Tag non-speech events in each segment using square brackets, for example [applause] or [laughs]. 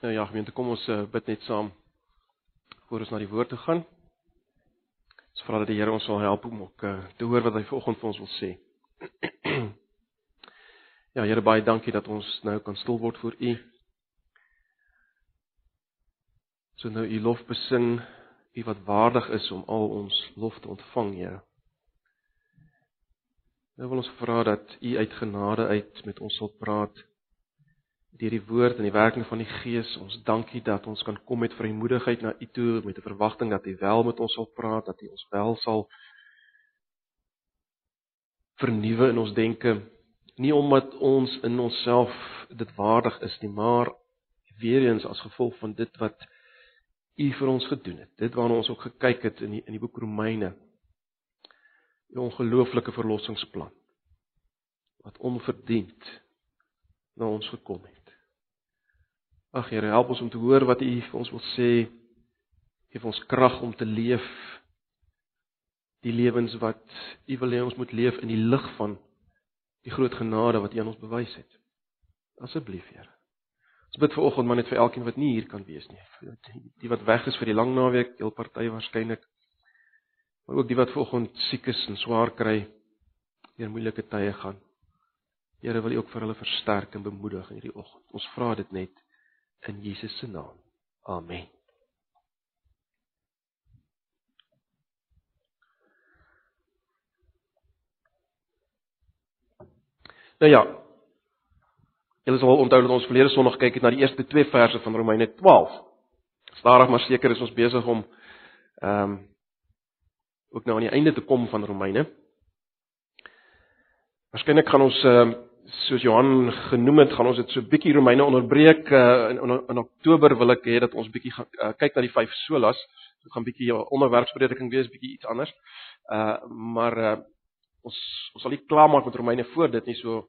Nou ja, gemeente, kom ons uh, bid net saam voor ons na die woord toe gaan. Ons vra dat die Here ons sal help om ook uh, te hoor wat hy vanoggend vir ons wil sê. [clears throat] ja, Here, baie dankie dat ons nou kan stil word voor U. So nou U lof besing, U wat waardig is om al ons lof te ontvang, Here. Nou wil ons vra dat U uit genade uit met ons sal praat deur die woord en die werking van die Gees. Ons dankie dat ons kan kom met vrymoedigheid na U toe met 'n verwagting dat U wel met ons sal praat, dat U ons wel sal vernuwe in ons denke, nie omdat ons in onsself dit waardig is nie, maar weer eens as gevolg van dit wat U vir ons gedoen het. Dit waarna ons ook gekyk het in die in die boek Romeine. Die ongelooflike verlossingsplan wat onverdiend na ons gekom het. Ag Here, help ons om te hoor wat U vir ons wil sê. Geef ons krag om te leef die lewens wat U wil hê ons moet leef in die lig van die groot genade wat U aan ons bewys het. Asseblief, Here. Ons bid vir oggend maar net vir elkeen wat nie hier kan wees nie. Die wat weg is vir die lang naweek, heel party waarskynlik. Maar ook die wat vanoggend siek is en swaar kry deur moeilike tye gaan. Here wil U ook vir hulle versterk en bemoedig in hierdie oggend. Ons vra dit net in Jesus se naam. Amen. Nou ja. Julle sal onthou dat ons verlede Sondag kyk het na die eerste 2 verse van Romeine 12. Stadig maar seker is ons besig om ehm um, ook nou aan die einde te kom van Romeine. Waarskynlik gaan ons ehm uh, soos Johan genoem het, gaan ons dit so bietjie Romeine onderbreek uh, in, in in Oktober wil ek hê dat ons bietjie gaan uh, kyk na die vyf solas. Dit gaan bietjie 'n onderwerpsprediking wees, bietjie iets anders. Uh maar uh, ons ons sal nie klaarmaak met Romeine voor dit nie so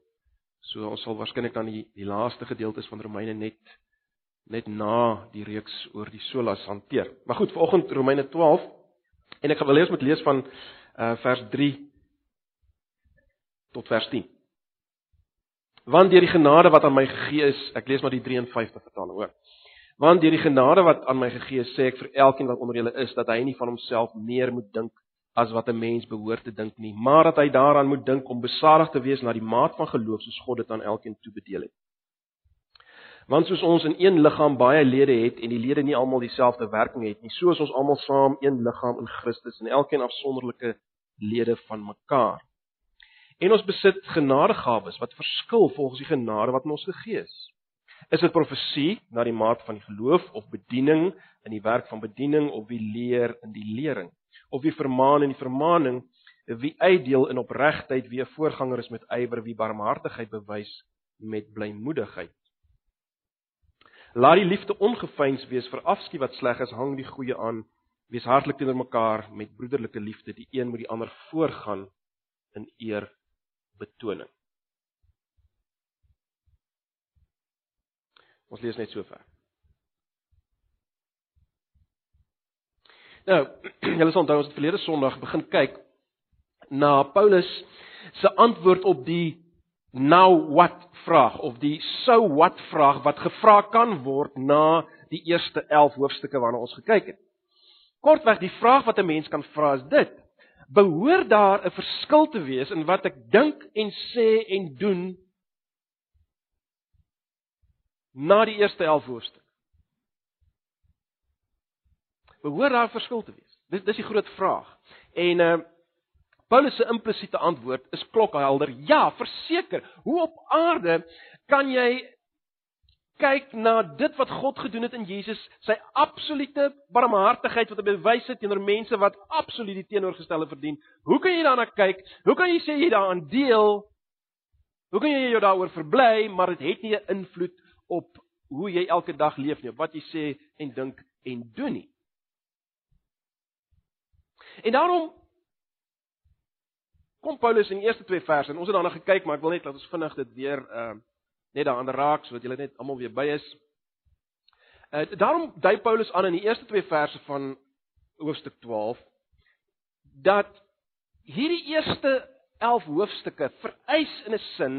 so ons sal waarskynlik dan die die laaste gedeeltes van Romeine net net na die reeks oor die solas hanteer. Maar goed, vanoggend Romeine 12 en ek gaan wel eers met lees van uh vers 3 tot vers 10. Want deur die genade wat aan my gegee is, ek lees maar die 53 vertaling, hoor. Want deur die genade wat aan my gegee is, sê ek vir elkeen wat onder julle is, dat hy nie van homself meer moet dink as wat 'n mens behoort te dink nie, maar dat hy daaraan moet dink om besadig te wees na die maat van geloof soos God dit aan elkeen toebedeel het. Want soos ons in een liggaam baie lede het en die lede nie almal dieselfde werking het nie, so is ons almal saam een liggaam in Christus en elkeen afsonderlike lede van mekaar. En ons besit genadegawes wat verskil volgens die genade wat ons gegee is. Is dit profesie na die maat van die geloof of bediening in die werk van bediening of wie leer in die lering of wie vermaan in die vermaaning, wie uitdeel in opregtheid, wie 'n voorganger is met ywer, wie barmhartigheid bewys met blymoedigheid. Laat die liefde ongefeins wees vir afskie wat sleg is, hang die goeie aan. Wees hartlik teenoor mekaar met broederlike liefde, die een moet die ander voorgaan in eer betoning. Ons lees net so ver. Nou, [clears throat] julle sal onthou ons het verlede Sondag begin kyk na Paulus se antwoord op die now what vraag of die so what vraag wat gevra kan word na die eerste 11 hoofstukke waarna ons gekyk het. Kortweg die vraag wat 'n mens kan vra is dit: behoort daar 'n verskil te wees in wat ek dink en sê en doen na die eerste 11 hoofstuk. Behoort daar 'n verskil te wees? Dis dis die groot vraag. En uh Paulus se implisiete antwoord is klokhelder. Ja, verseker. Hoe op aarde kan jy kyk na dit wat God gedoen het in Jesus, sy absolute barmhartigheid wat hy bewys het teenoor mense wat absoluut die teenoorgestelde verdien. Hoe kan jy daarna kyk? Hoe kan jy sê jy daaraan deel? Hoe kan jy jou daaroor verbly, maar dit het nie 'n invloed op hoe jy elke dag leef nie, op wat jy sê en dink en doen nie. En daarom kom Paulus in die eerste twee verse en ons het daarna gekyk, maar ek wil net laat ons vinnig dit weer ehm uh, net daaraan raak sodat julle net almal weer by is. Uh, daarom dui Paulus aan in die eerste twee verse van hoofstuk 12 dat hierdie eerste 11 hoofstukke vereis in 'n sin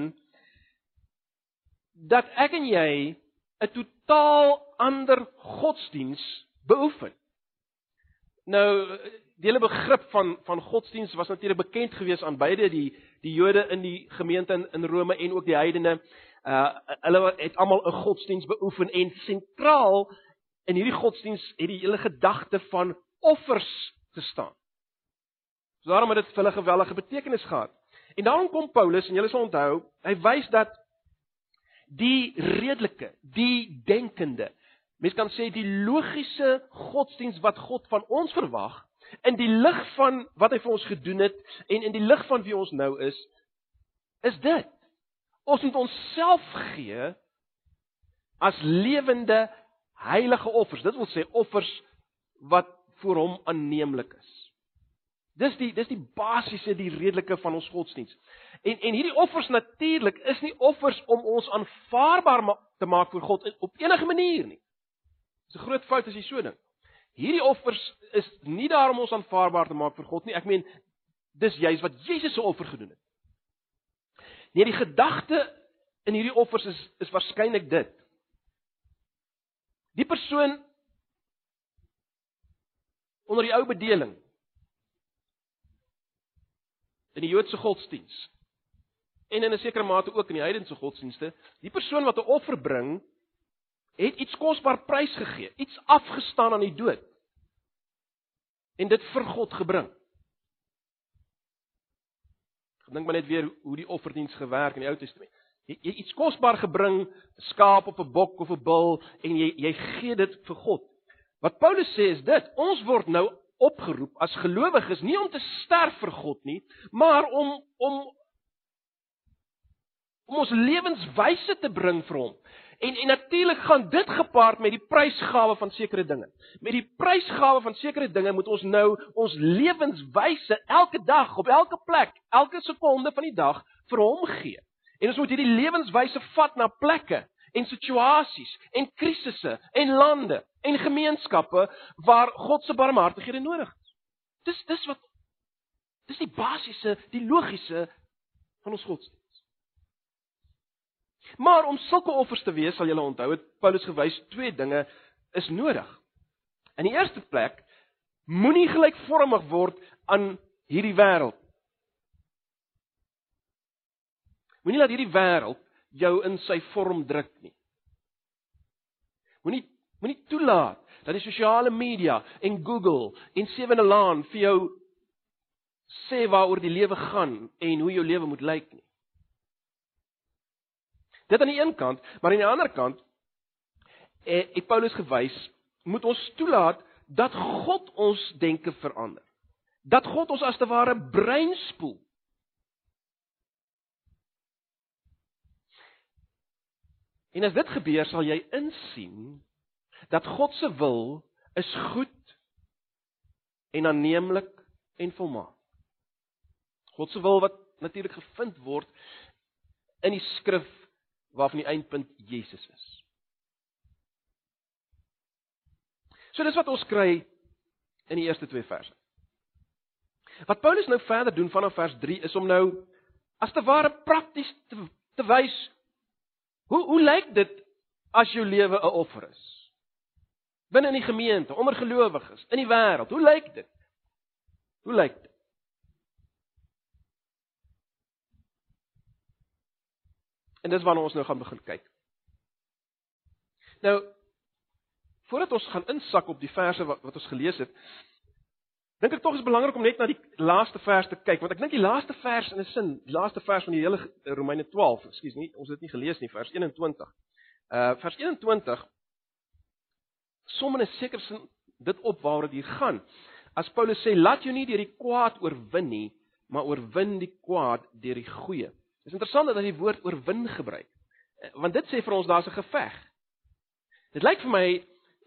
dat ek en jy 'n totaal ander godsdiens beoefen. Nou die hele begrip van van godsdiens was natuurlik bekend gewees aan beide die die Jode in die gemeente in, in Rome en ook die heidene. Uh hulle het almal 'n godsdiens beoefen en sentraal in hierdie godsdiens het die hele gedagte van offers gestaan. So daarom het dit vir hulle geweldige betekenis gehad. En daarom kom Paulus en julle sal onthou, hy wys dat die redelike, die denkende, mens kan sê die logiese godsdiens wat God van ons verwag in die lig van wat hy vir ons gedoen het en in die lig van wie ons nou is, is dit. Ons moet onsself gee as lewende heilige offers. Dit wil sê offers wat voor hom aanneemlik is. Dis die dis die basiese die redelike van ons godsdiens. En en hierdie offers natuurlik is nie offers om ons aanvaarbaar ma te maak vir God op enige manier nie. Dis 'n groot fout as jy so dink. Hierdie offers is nie daar om ons aanvaarbaar te maak vir God nie. Ek meen dis juis wat Jesus se offer gedoen het. Nee, die gedagte in hierdie offers is is waarskynlik dit. Die persoon onder die ou bedeling in die Joodse godsdiens en in 'n sekere mate ook in die heidense godsdienste, die persoon wat 'n offer bring, het iets kosbaar prys gegee, iets afgestaan aan die dood. En dit vir God gebring. Dink maar net weer hoe die offerdiens gewerk in die Ou Testament. Jy, jy iets kosbaar gebring, 'n skaap of 'n bok of 'n bul en jy jy gee dit vir God. Wat Paulus sê is dit, ons word nou opgeroep as gelowiges nie om te sterf vir God nie, maar om om om ons lewenswyse te bring vir hom. En en natuurlik gaan dit gepaard met die prysgawe van sekere dinge. Met die prysgawe van sekere dinge moet ons nou ons lewenswyse elke dag op elke plek, elke sekonde van die dag vir hom gee. En ons moet hierdie lewenswyse vat na plekke en situasies en krisisse en lande en gemeenskappe waar God se barmhartigheid nodig is. Dis dis wat dis die basiese, die logiese van ons godsdienst. Maar om sulke offers te wees, sal julle onthou, het Paulus gewys twee dinge is nodig. In die eerste plek moenie gelykvormig word aan hierdie wêreld. Moenie laat hierdie wêreld jou in sy vorm druk nie. Moenie Moenie toelaat dat die sosiale media en Google en Sewende Laan vir jou sê waaroor die lewe gaan en hoe jou lewe moet lyk nie. Dit aan die een kant, maar aan die ander kant eh, het Paulus gewys, moet ons toelaat dat God ons denke verander. Dat God ons as te ware brein spoel. En as dit gebeur, sal jy insien dat God se wil is goed en aanneemlik en volmaak. God se wil wat natuurlik gevind word in die skrif waarvan die eindpunt Jesus is. So dis wat ons kry in die eerste twee verse. Wat Paulus nou verder doen vanaf vers 3 is om nou as te ware prakties te, te wys hoe hoe lyk dit as jou lewe 'n offer is? binne in die gemeente, onder gelowiges, in die wêreld. Hoe lyk dit? Hoe lyk dit? En dis waarna ons nou gaan begin kyk. Nou voordat ons gaan insak op die verse wat, wat ons gelees het, dink ek tog is belangrik om net na die laaste vers te kyk, want ek dink die laaste vers in 'n sin, die laaste vers van die hele Romeine 12, ekskuus nie, ons het dit nie gelees nie, vers 21. Uh vers 21 som in 'n sekere sin dit op waar dit hier gaan. As Paulus sê, laat jou nie deur die kwaad oorwin nie, maar oorwin die kwaad deur die goeie. Dis interessant dat hy die woord oorwin gebruik. Eh, want dit sê vir ons daar's 'n geveg. Dit lyk vir my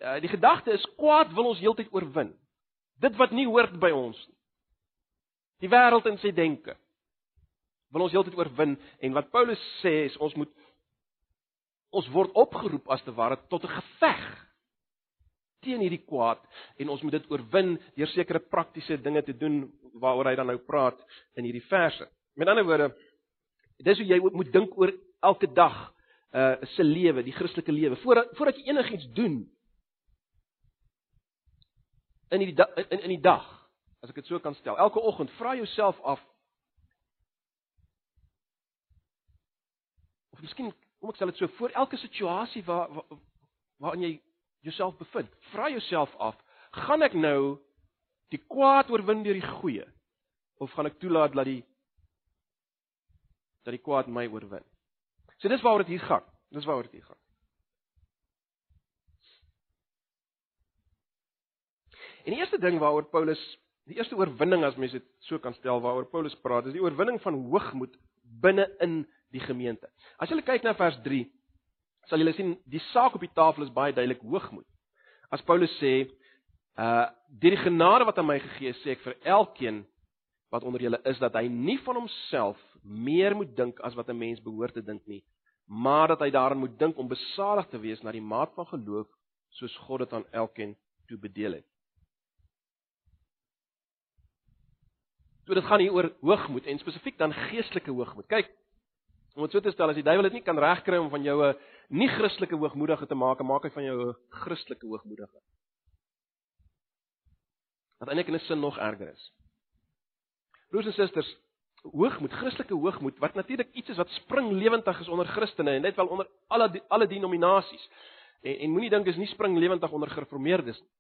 uh, die gedagte is kwaad wil ons heeltyd oorwin. Dit wat nie hoort by ons nie. Die wêreld en sy denke wil ons heeltyd oorwin en wat Paulus sê is ons moet ons word opgeroep as te ware tot 'n geveg teen hierdie kwaad en ons moet dit oorwin deur sekere praktiese dinge te doen waaroor hy dan nou praat in hierdie verse. Met ander woorde, dis hoe jy moet dink oor elke dag uh se lewe, die Christelike lewe, voordat voordat jy enigiets doen in die in in die dag, as ek dit so kan stel. Elke oggend vra jouself af of miskien kom ek stel dit so voor elke situasie waar, waar waarin jy jouself bevind. Vra jouself af, gaan ek nou die kwaad oorwin deur die goeie of gaan ek toelaat dat die dat die kwaad my oorwin? So dis waaroor dit hier gaan. Dis waaroor dit hier gaan. En die eerste ding waaroor Paulus, die eerste oorwinning as mens dit so kan stel waaroor Paulus praat, is die oorwinning van hoogmoed binne in die gemeente. As jy kyk na vers 3, sal jy sien die saak op die tafel is baie duidelik hoogmoed. As Paulus sê, uh deur die genade wat aan my gegee is, sê ek vir elkeen wat onder julle is dat hy nie van homself meer moet dink as wat 'n mens behoort te dink nie, maar dat hy daarin moet dink om besadig te wees na die maat van geloof soos God dit aan elkeen toebedeel het. So dit gaan hier oor hoogmoed en spesifiek dan geestelike hoogmoed. Kyk, om dit so te stel as die duiwel dit nie kan regkry om van jou 'n nie Christelike hoogmoedige te maak, maak hy van jou 'n Christelike hoogmoedige. Wat eintlik in 'n sin nog erger is. Broers en susters, hoogmoed, Christelike hoogmoed wat natuurlik iets is wat spring lewendig is onder Christene en net wel onder alle alle denominasies. En en moenie dink is nie spring lewendig onder gereformeerdes nie.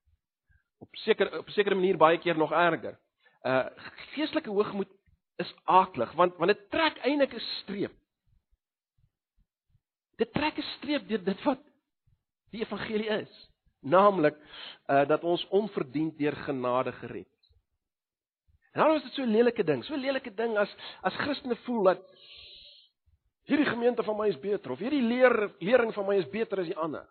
Op seker op sekere manier baie keer nog erger. Uh geestelike hoogmoed is aaklig want want dit trek eintlik 'n streep. Dit trek 'n streep deur dit wat die evangelie is, naamlik uh dat ons onverdiend deur genade gered. En daarom is dit so 'n lelike ding, so 'n lelike ding as as Christene voel dat hierdie gemeente van my is beter of hierdie leer lering van my is beter as die ander.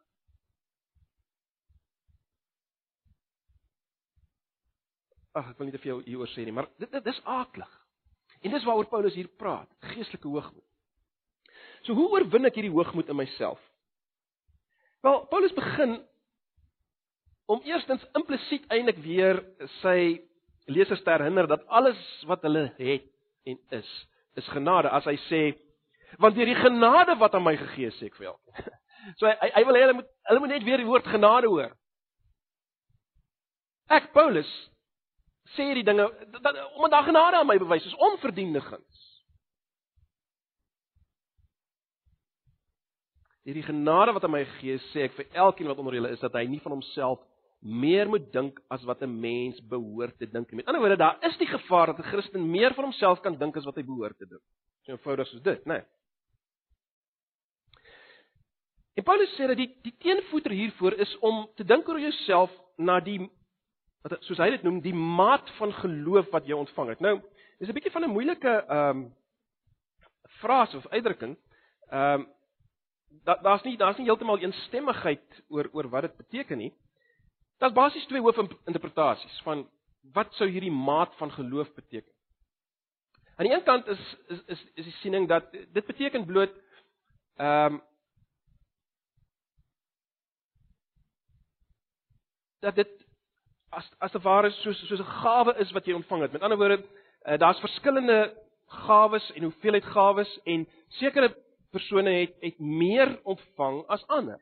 Ag, ek wil nie te veel hieroor sê nie, maar dit dit is aaklig. En dis waaroor Paulus hier praat, geestelike hoogmoed. So hoe oorwin ek hierdie hoogmoed in myself? Wel, Paulus begin om eerstens implisiet eintlik weer sy lesers te herinner dat alles wat hulle het en is, is genade as hy sê want deur die genade wat aan my gegee is, sê ek vir elkeen. [laughs] So hy hy wil hê hulle moet hulle moet net weer die woord genade hoor. Ek Paulus sê hierdie dinge dat omdat daar genade aan my bewys is, onverdiende guns. Hierdie genade wat aan my gegee is, sê ek vir elkeen wat onder julle is dat hy nie van homself meer moet dink as wat 'n mens behoort te dink. Met ander woorde, daar is die gevaar dat 'n Christen meer van homself kan dink as wat hy behoort te dink. So eenvoudig soos dit, né? Nee. En Paulus sê dat die die teenvoeter hiervoor is om te dink oor jouself na die wat soos hy dit noem die maat van geloof wat jy ontvang het. Nou, dis 'n bietjie van 'n moeilike ehm um, frase of uitdrukking. Ehm um, daar's da nie daar's nie heeltemal eensstemmigheid oor oor wat dit beteken nie. Daar's basies twee hoofinterpretasies van wat sou hierdie maat van geloof beteken. Aan die een kant is is is is die siening dat dit beteken bloot ehm um, dat dit as as 'n ware soos soos 'n gawe is wat jy ontvang het. Met ander woorde, uh, daar's verskillende gawes en hoeveelheid gawes en sekere persone het het meer ontvang as ander.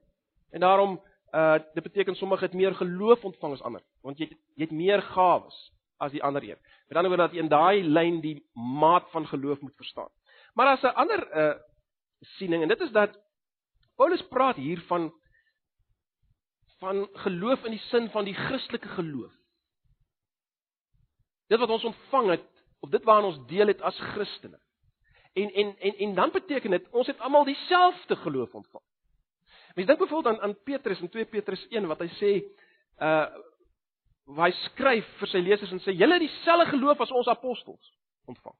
En daarom uh dit beteken sommige het meer geloof ontvang as ander, want jy jy het meer gawes as die ander een. Met ander woorde dat jy in daai lyn die maat van geloof moet verstaan. Maar as 'n ander uh siening en dit is dat Paulus praat hier van van geloof in die sin van die Christelike geloof. Dit wat ons ontvang het of dit waaraan ons deel het as Christene. En en en en dan beteken dit ons het almal dieselfde geloof ontvang. Mens dink byvoorbeeld aan aan Petrus in 2 Petrus 1 wat hy sê uh waar hy skryf vir sy lesers en sê julle het dieselfde geloof as ons apostels ontvang.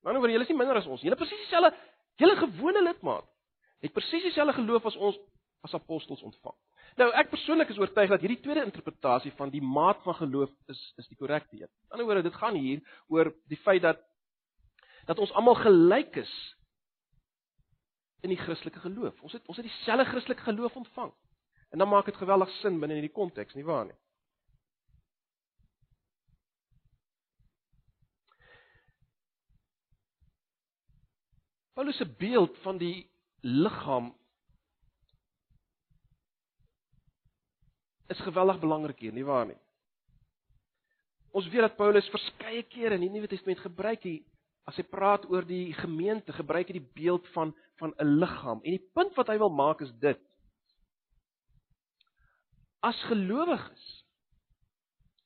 Maar nou word julle is nie minder as ons. Julle presies dieselfde julle gewone lidmaat het presies dieselfde geloof as ons as apostels ontvang. Nou ek persoonlik is oortuig dat hierdie tweede interpretasie van die maat van geloof is is die korrekte een. Aan die ander woorde, dit gaan hier oor die feit dat dat ons almal gelyk is in die Christelike geloof. Ons het ons het dieselfde Christelike geloof ontvang. En dan maak dit geweldig sin binne hierdie konteks, nie waar nie? Paulus se beeld van die liggaam is geweldig belangrik hier, nie waar nie? Ons weet dat Paulus verskeie kere in die Nuwe Testament gebruik die as hy praat oor die gemeente, gebruik hy die beeld van van 'n liggaam. En die punt wat hy wil maak is dit: As gelowiges,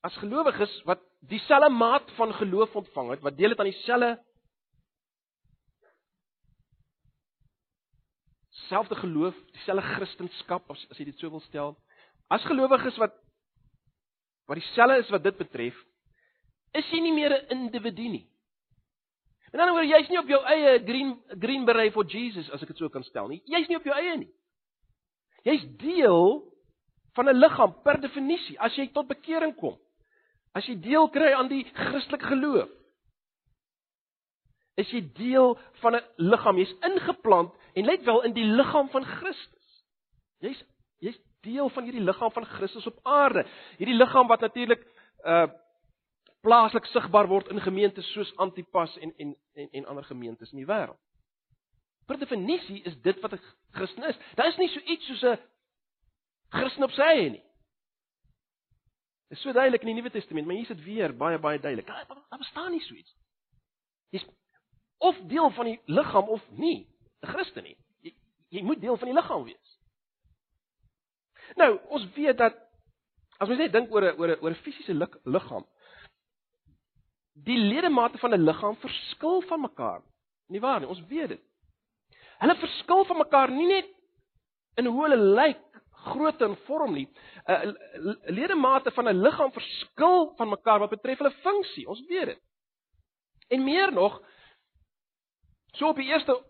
as gelowiges wat dieselfde maat van geloof ontvang het, wat deel het aan dieselfde selfde geloof, dieselfde Christendom as as jy dit sou wil stel. As gelowiges wat wat dieselfde is wat dit betref, is jy nie meer 'n individu nie. In ander woorde, jy's nie op jou eie green green beret vir Jesus as ek dit so kan stel nie. Jy's nie op jou eie nie. Jy's deel van 'n liggaam per definisie as jy tot bekering kom. As jy deel kry aan die Christelike geloof, is jy deel van 'n liggaam. Jy's ingeplant en let wel in die liggaam van Christus. Jy's jy's deel van hierdie liggaam van Christus op aarde. Hierdie liggaam wat natuurlik uh plaaslik sigbaar word in gemeentes soos Antipas en en en en ander gemeentes in die wêreld. Per definisie is dit wat 'n Christen is. Daar is nie so iets soos 'n Christen op sy eie nie. Dit is so duidelik in die Nuwe Testament, maar hier is dit weer baie baie duidelik. Daar, daar bestaan nie so iets. Jy's of deel van die liggaam of nie 'n Christen nie. Jy, jy moet deel van die liggaam wees. Nou, ons weet dat as mens net dink oor 'n oor 'n oor 'n fisiese liggaam, die ledemate van 'n liggaam verskil van mekaar. Nie waar nie? Ons weet dit. Hulle verskil van mekaar nie net in hoe hulle lyk, grootte en vorm nie. 'n Ledemate van 'n liggaam verskil van mekaar wat betref hulle funksie. Ons weet dit. En meer nog, so op die eerste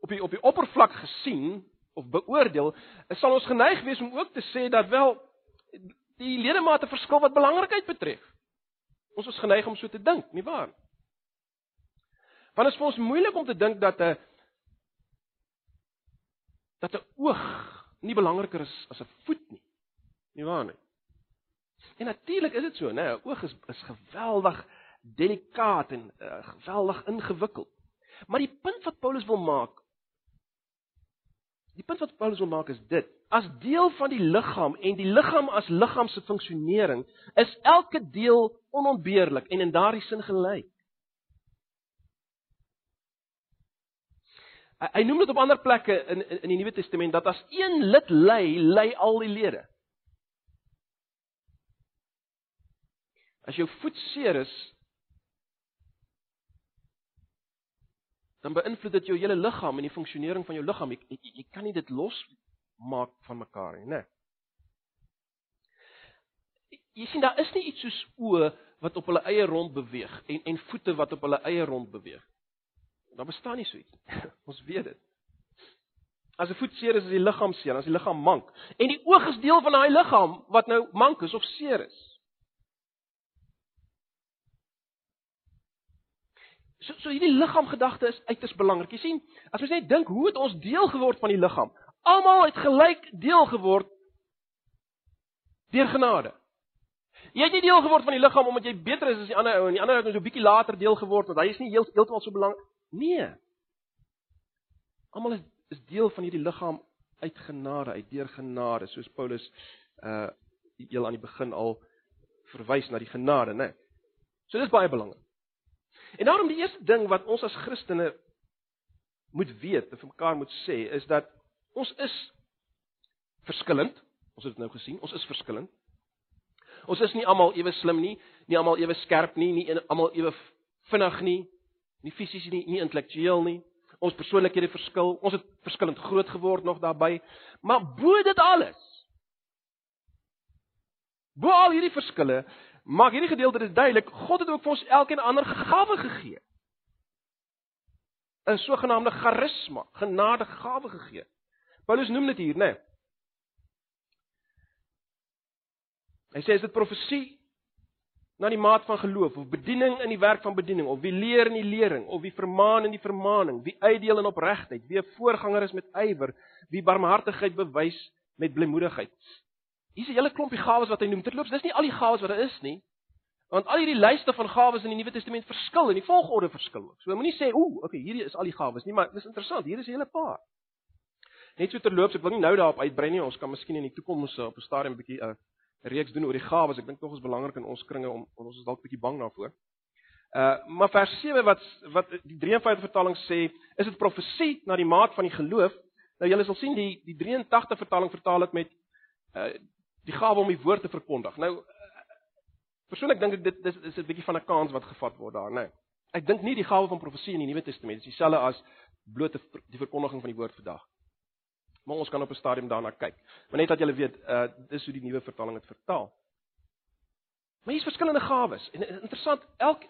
op die op die oppervlak gesien of beoordeel, sal ons geneig wees om ook te sê dat wel die ledemate verskil wat belangrikheid betref. Ons is geneig om so te dink, nie waar? Want dit is vir ons moeilik om te dink dat 'n dat 'n oog nie belangriker is as 'n voet nie. Nie waar nie? En natuurlik is dit so, né? 'n Oog is is geweldig delikaat en uh, geweldig ingewikkeld. Maar die punt wat Paulus wil maak Die punt wat Paulus wil maak is dit: as deel van die liggaam en die liggaam as liggaam se funksionering, is elke deel onontbeerlik en in daardie sin gelyk. Hy, noem dit op ander plekke in, in die Nuwe Testament dat as een lid ly, ly al die lede. As jou voet seer is, dan beïnvloed dit jou hele liggaam en die funksionering van jou liggaam. Jy, jy, jy kan nie dit losmaak van mekaar nie, né? Jy sien daar is nie iets soos oë wat op hulle eie rond beweeg en en voete wat op hulle eie rond beweeg. Daar bestaan nie so iets. [laughs] Ons weet dit. As 'n voet seer is, is die liggaam seer, as die liggaam mank. En die oog is deel van daai liggaam wat nou mank is of seer is. So so hierdie liggaam gedagte is uiters belangrik. Jy sien, as ons net dink hoe het ons deel geword van die liggaam? Almal het gelyk deel geword deur genade. Jy het nie deel geword van die liggaam omdat jy beter is as die ander ou en die ander ou het net so 'n bietjie later deel geword want hy is nie heel, heeltemal so belangrik. Nee. Almal is is deel van hierdie liggaam uit genade, uit deur genade, soos Paulus uh heel aan die begin al verwys na die genade, né? Nee. So dis baie belangrik. En daarom die eerste ding wat ons as Christene moet weet, of vir mekaar moet sê, is dat ons is verskillend. Ons het dit nou gesien, ons is verskillend. Ons is nie almal ewe slim nie, nie almal ewe skerp nie, nie almal ewe vinnig nie, nie fisies nie, nie intellektueel nie. Ons persoonlikhede verskil. Ons het verskillend groot geword nog daarbey. Maar bo dit alles. Bo al hierdie verskille maak hierdie gedeelte dit duidelik, God het ook vir ons elkeen ander gawe gegee. 'n sogenaamde charisma, genadegawe gegee. Paulus noem dit hier, né? Nee. Hy sê is dit profesie na die maat van geloof of bediening in die werk van bediening of wie leer in die lering of wie vermaan in die vermaaning, wie uitdeel in opregtheid, wie 'n voorganger is met ywer, wie barmhartigheid bewys met blymoedigheid. Hier's 'n hele klompie gawes wat hy noem. Terloops, dis nie al die gawes wat daar is nie. Want al hierdie lyste van gawes in die Nuwe Testament verskil en die volgorde verskil ook. So moenie sê, "Ooh, okay, hierdie is al die gawes nie," maar dis interessant. Hier is 'n hele paar. Net so terloops, ek wil nie nou daarop uitbrei nie. Ons kan miskien in die toekoms op 'n stadium 'n bietjie 'n uh, reeks doen oor die gawes. Ek dink tog is belangrik in ons kringe om ons is dalk 'n bietjie bang daarvoor. Uh maar vers 7 wat wat die 53 vertaling sê, is dit profesie na die maat van die geloof. Nou julle sal sien die die 83 vertaling vertaal dit met uh die gawe om die woord te verkondig. Nou persoonlik dink ek dit dis is 'n bietjie van 'n kans wat gevat word daar, né? Nee. Ek dink nie die gawe van profesie in die Nuwe Testament is dieselfde as bloot die verkondiging van die woord vandag. Maar ons kan op 'n stadium daarna kyk. Maar net dat julle weet, uh dis hoe die nuwe vertaling dit vertaal. Maar hier's verskillende gawes. En interessant, elk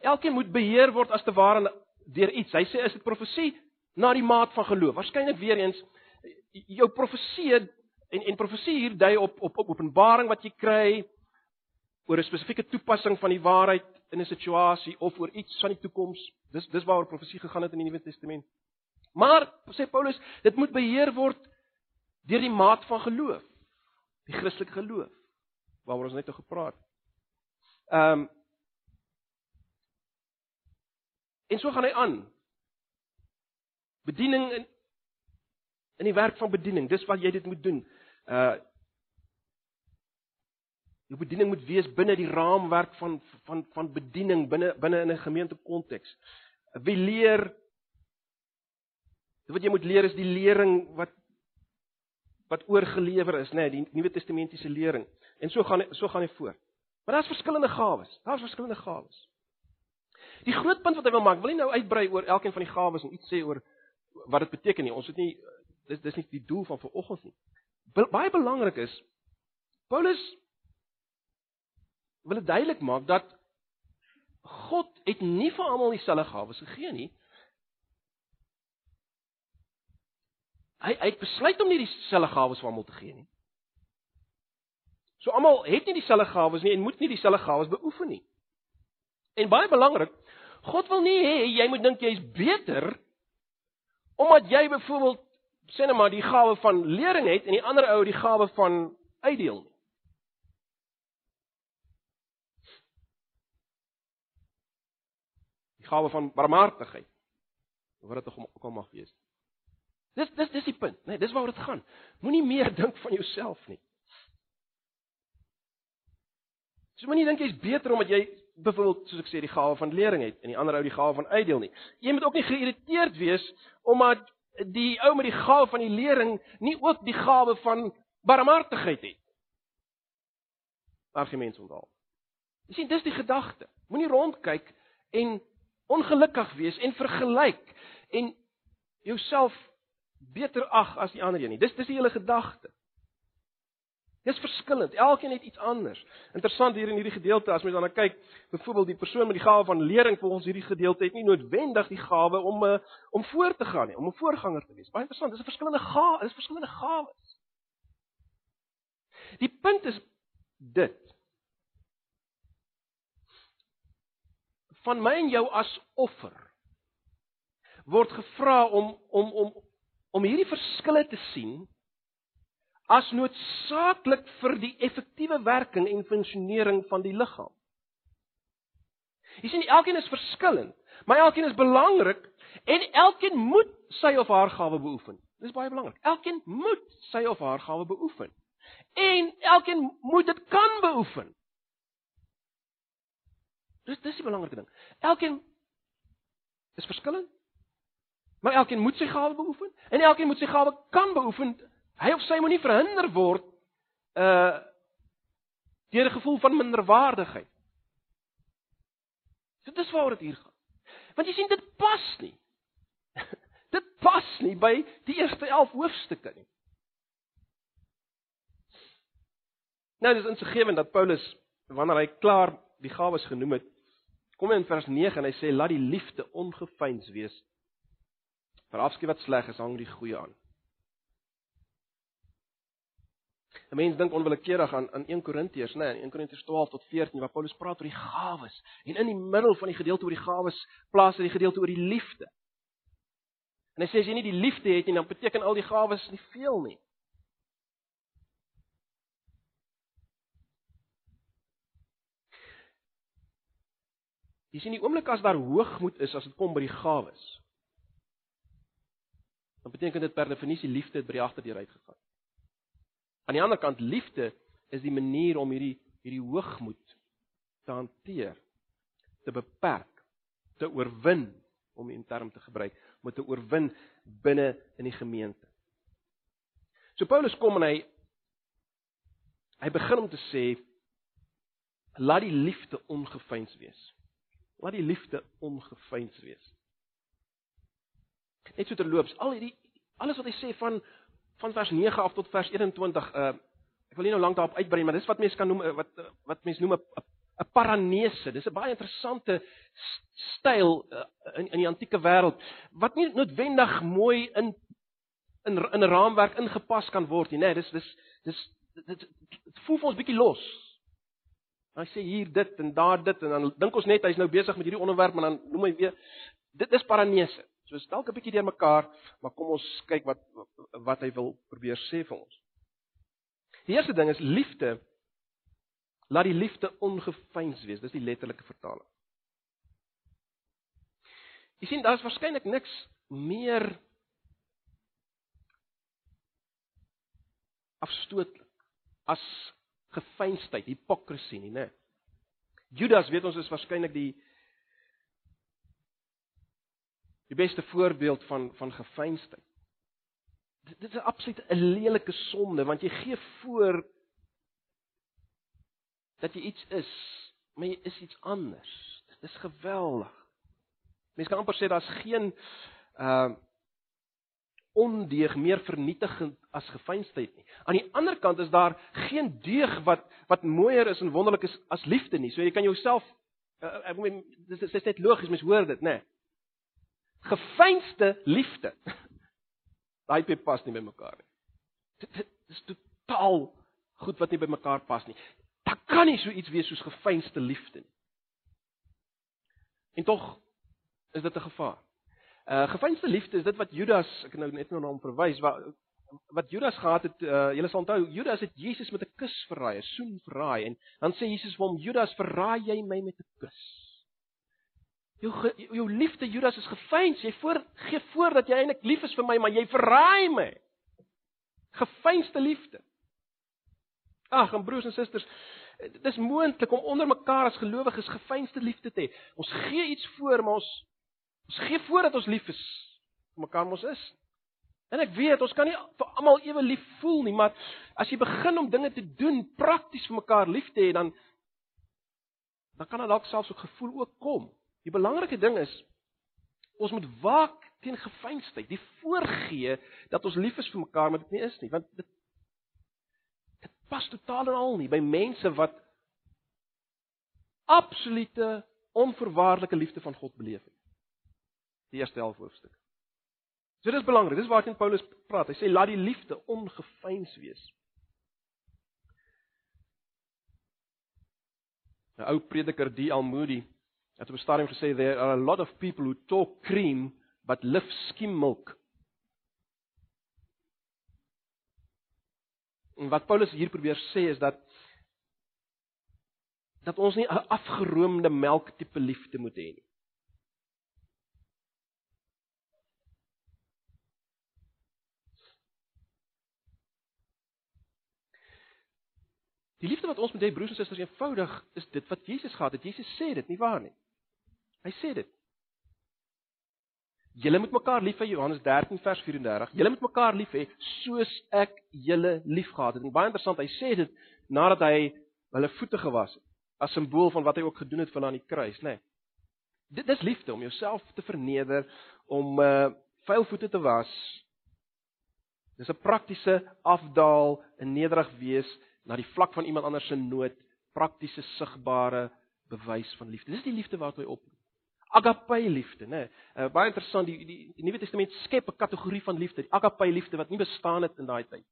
elkeen moet beheer word as te ware deur iets. Hy sê is dit profesie na die maat van geloof. Waarskynlik weer eens jou profesie en en profesie hier dui op op op openbaring wat jy kry oor 'n spesifieke toepassing van die waarheid in 'n situasie of oor iets van die toekoms. Dis dis waaroor profesie gegaan het in die Nuwe Testament. Maar sê Paulus, dit moet beheer word deur die maat van geloof. Die Christelike geloof waaroor ons net nou gepraat. Ehm um, En so gaan hy aan. Bediening in in die werk van bediening, dis wat jy dit moet doen. Uh jou bediening moet wees binne die raamwerk van van van bediening binne binne in 'n gemeente konteks. Wie leer wat jy moet leer is die lering wat wat oorgelewer is, nê, nee, die Nuwe Testamentiese lering. En so gaan so gaan hy voort. Maar daar's verskillende gawes. Daar's verskillende gawes. Die groot punt wat hy wil maak, wil nie nou uitbrei oor elkeen van die gawes en iets sê oor wat dit beteken nie. Ons het nie dis dis nie die doel van vanoggend nie. Baie belangrik is Paulus wil dit duidelik maak dat God het nie vir almal dieselfde gawes gegee nie. Hy hy het besluit om nie dieselfde gawes vir almal te gee nie. So almal het nie dieselfde gawes nie en moet nie dieselfde gawes beoefen nie. En baie belangrik, God wil nie hê jy moet dink jy's beter omdat jy byvoorbeeld sê net maar die gawe van lering het en die ander ou die gawe van uitdeel nie. Die gawe van barmhartigheid. Wat dit ook al mag wees. Dis dis dis die punt, né? Nee, dis waaroor dit gaan. Moenie meer [laughs] dink van jouself nie. Jy moenie dink jy's beter omdat jy byvoorbeeld soos ek sê die gawe van lering het en die ander ou die gawe van uitdeel nie. Jy moet ook nie geïrriteerd wees omdat die ou met die gawe van die lering nie ook die gawe van barmhartigheid het. Argument onthaal. Jy sien dis die gedagte. Moenie rondkyk en ongelukkig wees en vergelyk en jouself beter ag as die ander een nie. Dis dis die hele gedagte. Dis verskillend. Elkeen het iets anders. Interessant hier in hierdie gedeelte as mens dan kyk, byvoorbeeld die persoon met die gawe van lering volgens hierdie gedeelte het nie noodwendig die gawe om uh, om voor te gaan nie, om 'n voorganger te wees. Baie interessant. Dis 'n verskillende gawe, dis verskillende gawes. Die punt is dit. Van my en jou as offer word gevra om om om om hierdie verskille te sien as noodsaaklik vir die effektiewe werking en funksionering van die liggaam. Jy sien elkeen is verskillend, maar elkeen is belangrik en elkeen moet sy of haar gawe beoefen. Dis baie belangrik. Elkeen moet sy of haar gawe beoefen. En elkeen moet dit kan beoefen. Dis dis die belangrike ding. Elkeen is verskillend, maar elkeen moet sy gawe beoefen en elkeen moet sy gawe kan beoefen Hy of sy moenie verhinder word uh deur 'n gevoel van minderwaardigheid. Dit is waaroor dit hier gaan. Want jy sien dit pas nie. [laughs] dit pas nie by die eerste 11 hoofstukke nie. Nou dis insiggewend dat Paulus wanneer hy klaar die gawes genoem het, kom hy in vers 9 en hy sê laat die liefde ongeveins wees. Verafskiet wat sleg is, hang die goeie aan. 'n Mens dink onwillekeurig aan aan 1 Korintiërs, né, nee, 1 Korintiërs 12 tot 14 waar Paulus praat oor die gawes en in die middel van die gedeelte oor die gawes plaas hy die gedeelte oor die liefde. En hy sê as jy nie die liefde het nie, dan beteken al die gawes nie veel nie. Jy sien die oomblik as daar hoogmoed is as dit kom by die gawes. dan beteken dit per definisie liefde het by die agterdeur uitgegaan. Aan die ander kant liefde is die manier om hierdie hierdie hoogmoed te hanteer, te beperk, te oorwin om 'n term te gebruik, om te oorwin binne in die gemeente. So Paulus kom en hy hy begin om te sê laat die liefde ongeveins wees. Laat die liefde ongeveins wees. Net so terloops, al hierdie alles wat hy sê van van vers 9 af tot vers 21 uh ek wil nie nou lank daarop uitbrei maar dis wat mense kan noem wat wat mense noem 'n 'n paranese. Dis 'n baie interessante styl in in die antieke wêreld wat nie noodwendig mooi in in in 'n raamwerk ingepas kan word nie, nê. Nee, dis dis dis dit voel vir ons bietjie los. Hy sê hier dit en daar dit en dan dink ons net hy's nou besig met hierdie onderwerp en dan noem hy weer dit is paranese. So is dalk 'n bietjie deurmekaar, maar kom ons kyk wat wat hy wil probeer sê vir ons. Die eerste ding is liefde. Laat die liefde ongeveins wees. Dis die letterlike vertaling. Jy sien daar's waarskynlik niks meer afstootlik as gefeinsheid, hipokrisie nie, né? Judas, weet ons, is waarskynlik die die beste voorbeeld van van gefeinsheid. Dit, dit is absoluut 'n lelike sonde want jy gee voor dat jy iets is, maar jy is iets anders. Dit is geweldig. Mense kan amper sê daar's geen uh ondeug meer vernietigend as gefeinsheid nie. Aan die ander kant is daar geen deug wat wat mooier is en wonderlik is as liefde nie. So jy kan jouself uh, ek meen dis dis net logies mens hoor dit, né? Nee gefeinste liefde. [laughs] Daai twee pas nie by mekaar nie. Dit is totaal goed wat nie by mekaar pas nie. Daar kan nie so iets wees soos gefeinste liefde nie. En tog is dit 'n gevaar. Uh gefeinste liefde is dit wat Judas, ek nou net nou na hom verwys, wat wat Judas gehad het, uh julle sal onthou, Judas het Jesus met 'n kus verraai, 'n soen verraai en dan sê Jesus vir hom, Judas, verraai jy my met 'n kus? Jou jou liefde Judas is gefeins. Jy voor gee voor dat jy eintlik lief is vir my, maar jy verraai my. Gefeinste liefde. Ag, en broers en susters, dit is moontlik om onder mekaar as gelowiges gefeinste liefde te hê. Ons gee iets voor, maar ons ons gee voor dat ons lief is vir mekaar mos is. En ek weet, ons kan nie vir almal ewe lief voel nie, maar as jy begin om dinge te doen prakties vir mekaar lief te hê, dan dan kan dit dalk selfs ook gevoel ook kom. Die belangrike ding is ons moet waak teen gefeinsheid, die voorgee dat ons lief is vir mekaar, maar dit nie is nie, want dit dit pas totaal en al nie by mense wat absolute onvoorwaardelike liefde van God beleef het. Die eerste helf hoofstuk. So dis belangrik, dis waarteen Paulus praat. Hy sê laat die liefde ongefeins wees. 'n Ou prediker, D. L. Moody, Het op 'n stadium gesê there are a lot of people who talk cream but live skim milk. En wat Paulus hier probeer sê is dat dat ons nie 'n afgeroomde melk tipe liefde moet hê nie. Die liefde wat ons met hê broers en susters eenvoudig is dit wat Jesus gehad het. Jesus sê dit, nie waar nie? Hy sê dit. Julle moet mekaar lief hê Johannes 13 vers 34. Julle moet mekaar lief hê soos ek julle liefgehad het. En baie interessant, hy sê dit nadat hy hulle voete gewas het as simbool van wat hy ook gedoen het vir aan die kruis, nê. Nee. Dit is liefde om jouself te verneder, om uh vuil voete te was. Dis 'n praktiese afdaal, 'n nederig wees na die vlak van iemand anders se nood, praktiese sigbare bewys van liefde. Dis die liefde waartoe hy oproep agape liefde, né? Uh, baie interessant die die, die Nuwe Testament skep 'n kategorie van liefde, die agape liefde wat nie bestaan het in daai tyd.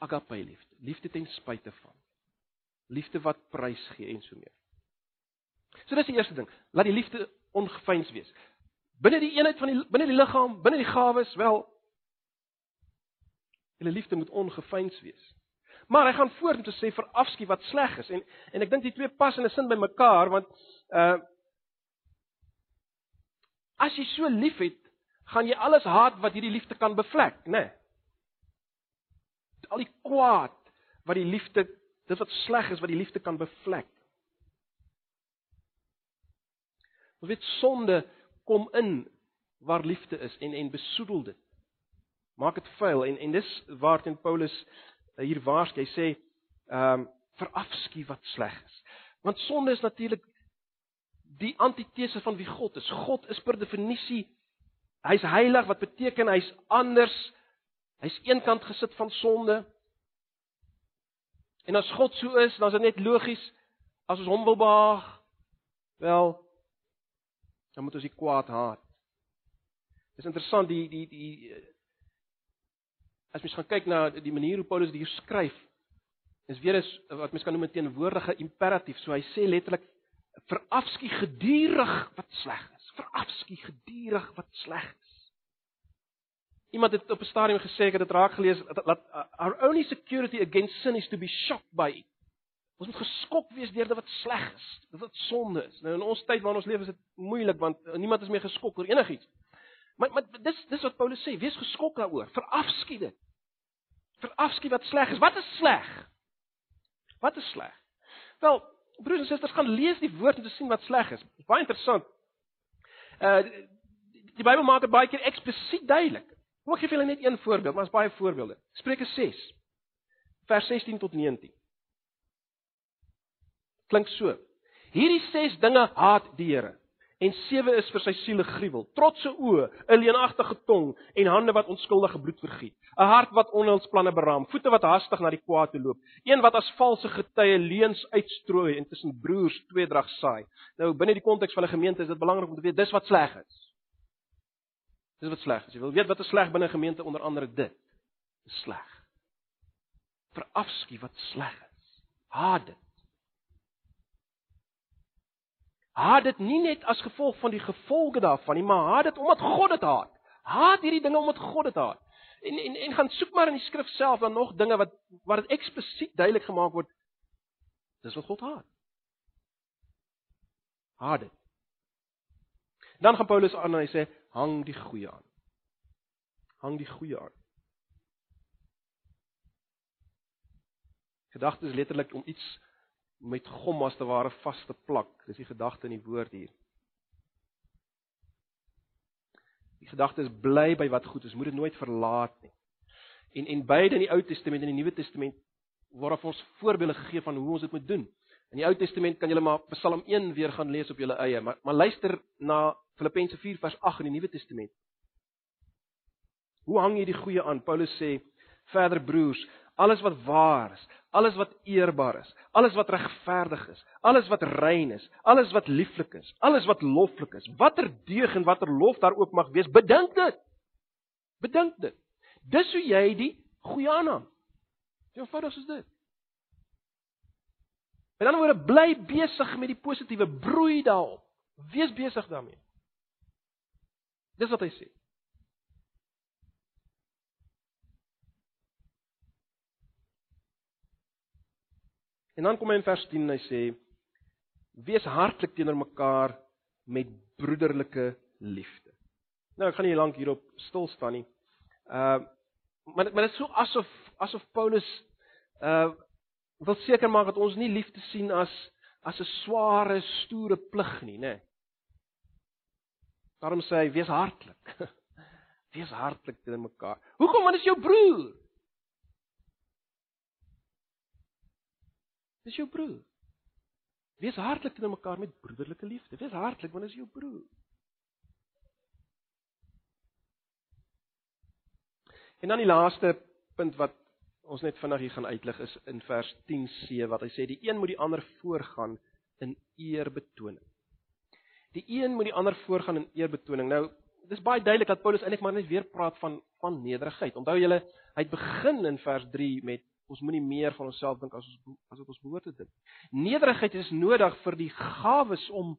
Agape liefde, liefde ten spyte van. Liefde wat prys gee en so meer. So dis die eerste ding, laat die liefde ongefeins wees. Binne die eenheid van die binne die liggaam, binne die gawes, wel julle liefde moet ongefeins wees. Maar hy gaan voort om te sê vir afskie wat sleg is en en ek dink die twee pas in 'n sin by mekaar want uh As jy so liefhet, gaan jy alles haat wat hierdie liefde kan bevlek, né? Nee. Al die kwaad wat die liefde, dit wat sleg is wat die liefde kan bevlek. Ons weet sonde kom in waar liefde is en en besoedel dit. Maak dit vuil en en dis waarteen Paulus hier waarsku. Hy sê ehm um, verafskie wat sleg is. Want sonde is natuurlik die antitese van wie God is. God is per definisie hy's heilig wat beteken hy's anders. Hy's eenkant gesit van sonde. En as God so is, dan is dit net logies as ons hom wil behaag, wel dan moet ons die kwaad haat. Dis interessant die die die as mens gaan kyk na die manier hoe Paulus dit hier skryf, is weer is wat mens kan noem 'n teenwoordige imperatief. So hy sê letterlik verafskie gedurig wat sleg is. Verafskie gedurig wat sleg is. Iemand het op 'n stadium gesê ek het dit raak gelees dat our only security against sin is to be shocked by it. Ons moet geskok wees deur dit wat sleg is, dit wat sonde is. Nou in ons tyd waarin ons leef is dit moeilik want niemand is meer geskok oor enigiets. Maar maar dis dis wat Paulus sê, wees geskok daaroor, verafskie dit. Verafskie wat sleg is. Wat is sleg? Wat is sleg? Wel, broers en susters, gaan lees die woord om te sien wat sleg is. Baie interessant. Uh die Bybel maak dit baie keer eksplisiet duidelik. Kom ek gee vir julle net een voorbeeld, maar daar's baie voorbeelde. Spreuke 6 vers 16 tot 19. Klink so. Hierdie 6 dinge haat die Here en sewe is vir sy siele gruwel. Trotse oë, 'n leenagtige tong en hande wat onskuldige bloed vergiet. 'n Hart wat onheilsplanne beraam, voete wat hastig na die kwaad toe loop, een wat as valse getuie leuns uitstrooi en tussen broers tweedrag saai. Nou binne die konteks van 'n gemeente is dit belangrik om te weet dis wat sleg is. Dis wat sleg is. Jy wil weet wat is sleg binne 'n gemeente onder andere dit. Sleg. Verafskie wat sleg is. Haat dit. Haat dit nie net as gevolg van die gevolge daarvan nie, maar haat dit omdat God dit haat. Haat hierdie dinge omdat God dit haat. En en en gaan soek maar in die skrif self dan nog dinge wat wat dit eksplisiet duidelik gemaak word. Dis wat God haat. Haat dit. Dan gaan Paulus aan en hy sê hang die goeie aan. Hang die goeie aan. Gedagte is letterlik om iets met gom as te ware vas te plak. Dis die gedagte in die woord hier. Die gedagte is bly by wat goed is, moet dit nooit verlaat nie. En en beide in die Ou Testament en die Nuwe Testament word ons voorbeelde gegee van hoe ons dit moet doen. In die Ou Testament kan jy maar Psalm 1 weer gaan lees op jou eie, maar maar luister na Filippense 4 vers 8 in die Nuwe Testament. Hoe hang jy die goeie aan? Paulus sê verder broers, alles wat waar is, alles wat eerbaar is, alles wat regverdig is, alles wat rein is, alles wat lieflik is, alles wat loflik is, watter deug en watter lof daar ook mag wees, bedink dit. Bedink dit. Dis hoe jy die goeie aanneem. Jy eenvoudig is dit. En dan word bly besig met die positiewe, broei daarop. Wees besig daarmee. Dis wat hy sê. En dan kom hy in vers 10 en hy sê: Wees hartlik teenoor mekaar met broederlike liefde. Nou ek gaan nie lank hierop stil staan nie. Uh maar maar dit is so asof asof Paulus uh wil seker maak dat ons nie liefde sien as as 'n sware, stoere plig nie, né? Daarom sê hy: Wees hartlik. [laughs] wees hartlik teenoor mekaar. Hoekom? Want dit is jou broer. Dis jou broer. Wees hartlik teenoor mekaar met broederlike liefde. Wees hartlik want dit is jou broer. En dan die laaste punt wat ons net vinnig hier gaan uitlig is in vers 10c wat hy sê die een moet die ander voorgaan in eerbetoning. Die een moet die ander voorgaan in eerbetoning. Nou, dis baie duidelik dat Paulus eintlik maar net weer praat van van nederigheid. Onthou julle, hy het begin in vers 3 met Ons moenie meer van onsself dink as ons as wat ons behoort te dink. Nederigheid is nodig vir die gawes om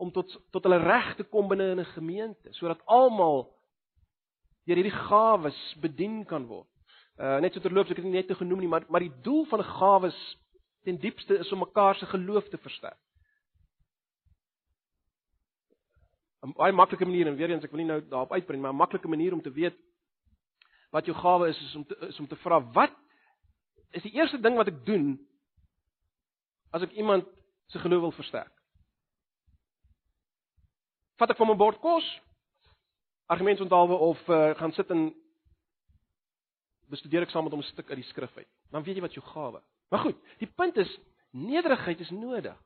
om tot tot hulle reg te kom binne in 'n gemeente sodat almal deur hierdie gawes bedien kan word. Uh net so terloops ek het dit net te genoem nie, maar maar die doel van gawes ten diepste is om mekaar se geloof te versterk. 'n baie maklike manier en weer eens ek wil nie nou daarop uitbrei maar 'n maklike manier om te weet wat jou gawe is is om te is om te vra wat is die eerste ding wat ek doen as ek iemand se geloof wil versterk? Vat ek van my bord kos? Argumentsonthaalwe of uh, gaan sit en bestudeer ek saam met hom 'n stuk uit die skrif uit. Dan weet jy wat jou gawe. Maar goed, die punt is nederigheid is nodig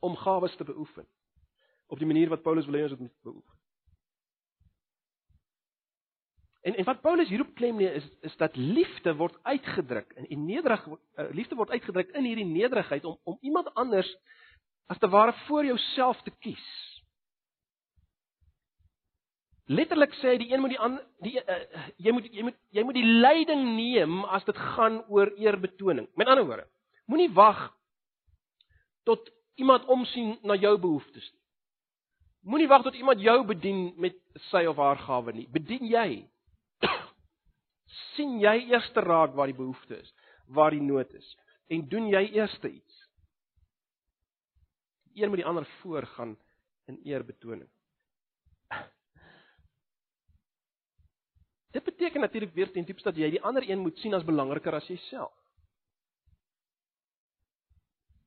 om gawes te beoefen op die manier wat Paulus wil hê ons moet beoefen. En en wat Paulus hierop klem lê is is dat liefde word uitgedruk en en nederig uh, liefde word uitgedruk in hierdie nederigheid om om iemand anders as te ware voor jouself te kies. Letterlik sê hy die een moet die ander die uh, jy moet jy moet jy moet die leiding neem as dit gaan oor eerbetoning. Met ander woorde, moenie wag tot iemand omsien na jou behoeftes nie. Moenie wag tot iemand jou bedien met sy of haar gawe nie. Bedien jy. [coughs] sien jy eers raak waar die behoefte is, waar die nood is en doen jy eers iets. Een moet die ander voorgaan in eerbetoning. Dit beteken natuurlik weer ten diepste dat jy die ander een moet sien as belangriker as jouself.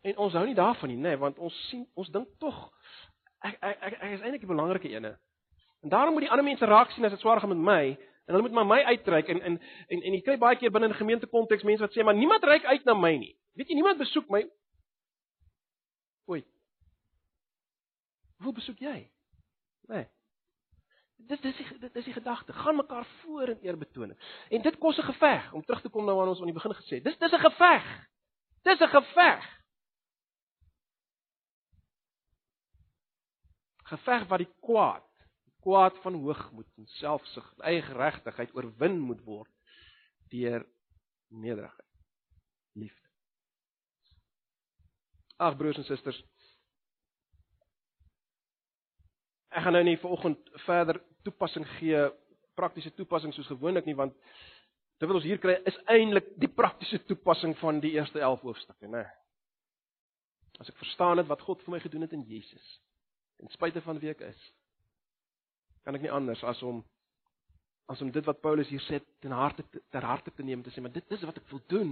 En ons hou nie daarvan nie, nee, want ons sien ons dink tog ek ek ek, ek is eintlik die belangrike ene. En daarom moet die ander mense raak sien as dit swaar gaan met my en hulle moet maar my uitreik en en en en jy kry baie keer binne in gemeentekonteks mense wat sê maar niemand reik uit na my nie. Weet jy niemand besoek my ooit. Hoe besoek jy? Nee. Dis dis die, dit is die gedagte. Gaan mekaar voor in eer betoon. En dit kos 'n geveg om terug te kom na waar ons aan die begin gesê het. Dis dis 'n geveg. Dis 'n geveg. Geveg wat die kwaad, die kwaad van hoogmoed en selfsug en eie geregtigheid oorwin moet word deur nederigheid, liefde. Ag broers en susters, Ek gaan nou nie vanoggend verder toepassing gee, praktiese toepassing soos gewoonlik nie, want dit wat ons hier kry is eintlik die praktiese toepassing van die eerste 11 hoofstukke, né? As ek verstaan het wat God vir my gedoen het in Jesus, ten spyte van wie ek is, kan ek nie anders as om as om dit wat Paulus hier sê ten harte ter harte te neem te sê, maar dit is wat ek wil doen.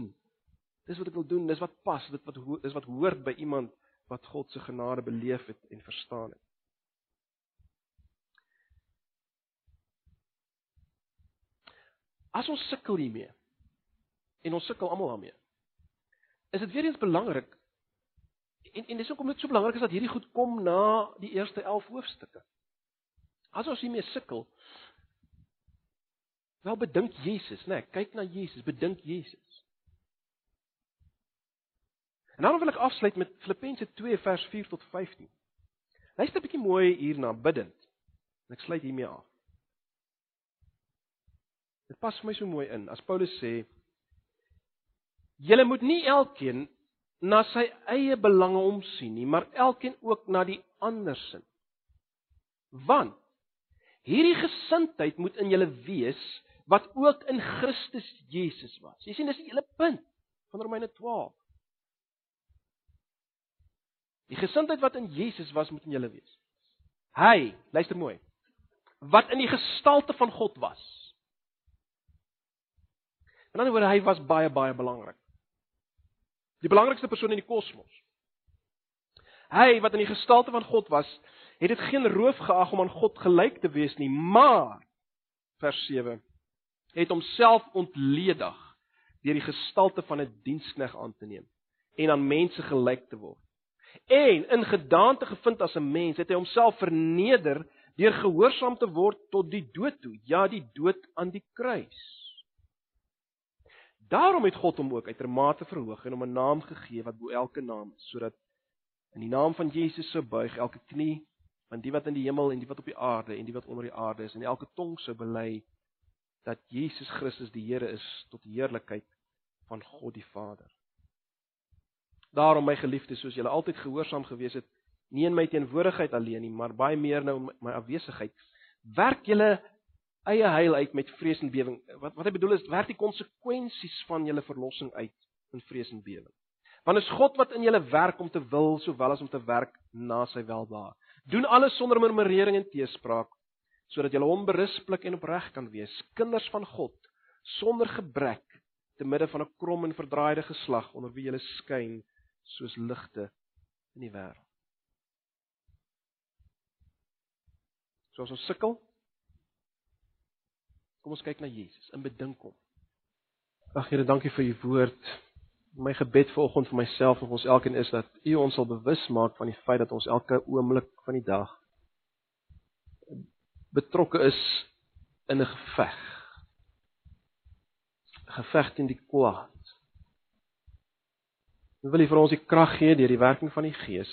Dis wat ek wil doen, dis wat pas, dit wat dis wat hoort by iemand wat God se genade beleef het en verstaan het. As ons sukkel hiermee en ons sukkel almal daarmee. Is dit weer eens belangrik en en dis hoekom dit so belangrik is dat hierdie goed kom na die eerste 11 hoofstukke. As ons hiermee sukkel, wel bedink Jesus, né? Nee, kyk na Jesus, bedink Jesus. En dan wil ek afsluit met Filippense 2 vers 4 tot 15. Luister 'n bietjie mooi hierna bidend. En ek sluit hiermee af. Dit pas vir my so mooi in as Paulus sê: "Julle moet nie elkeen na sy eie belange omsien nie, maar elkeen ook na die ander se. Want hierdie gesindheid moet in julle wees wat ook in Christus Jesus was." Jy sien dis die hele punt van Romeine 12. Die gesindheid wat in Jesus was moet in julle wees. Hy, luister mooi, wat in die gestalte van God was. In ander woorde, hy was baie baie belangrik. Die belangrikste persoon in die kosmos. Hy wat in die gestalte van God was, het dit geen roof geag om aan God gelyk te wees nie, maar vers 7 het homself ontledig deur die gestalte van 'n dienskneg aan te neem en aan mense gelyk te word. En in gedaante gevind as 'n mens, het hy homself verneder deur gehoorsaam te word tot die dood toe, ja, die dood aan die kruis. Daarom het God hom ook uitermate verhoog en hom 'n naam gegee wat bo elke naam is, sodat in die naam van Jesus sou buig elke knie van die wat in die hemel en die wat op die aarde en die wat onder die aarde is en elke tong sou bely dat Jesus Christus die Here is tot heerlikheid van God die Vader. Daarom my geliefdes, soos julle altyd gehoorsaam gewees het, nie in my teenwoordigheid alleen nie, maar baie meer nou in my afwesigheid, werk julle eie heil uit met vrees en bewering. Wat wat hy bedoel is werk die konsekwensies van julle verlossing uit in vrees en bewering. Want is God wat in julle werk om te wil sowel as om te werk na sy welbehae. Doen alles sonder murmurering en teespraak, sodat julle onberisplik en opreg kan wees, kinders van God, sonder gebrek, te midde van 'n krom en verdraaide geslag onder wie julle skyn soos ligte in die wêreld. Soos ons sukkel, kom ons kyk na Jesus en bedink hom. Ag Here, dankie vir u woord. My gebed vanoggend vir myself en vir ons elkeen is dat u ons sal bewus maak van die feit dat ons elke oomblik van die dag betrokke is in 'n geveg. Geveg teen die kwaad. Ons wil vir ons die krag gee deur die werking van die Gees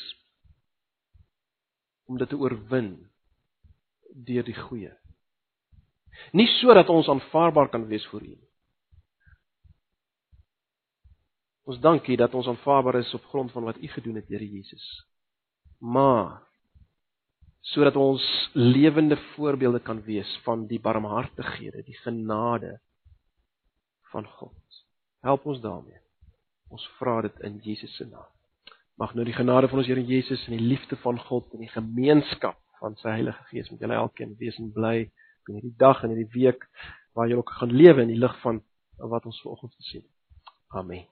om dit te oorwin deur die goeie. Nie sodat ons aanvaarbaar kan wees vir U nie. Ons dankie dat ons aanvaarbaar is op grond van wat U gedoen het, Here Jesus. Maar sodat ons lewende voorbeelde kan wees van die barmhartighede, die genade van God. Help ons daarmee. Ons vra dit in Jesus se naam. Mag nou die genade van ons Here Jesus en die liefde van God en die gemeenskap van sy Heilige Gees met julle elkeen wees en bly in hierdie dag en hierdie week waar julle ook gaan lewe in die lig van wat ons vanoggend gesien het. Amen.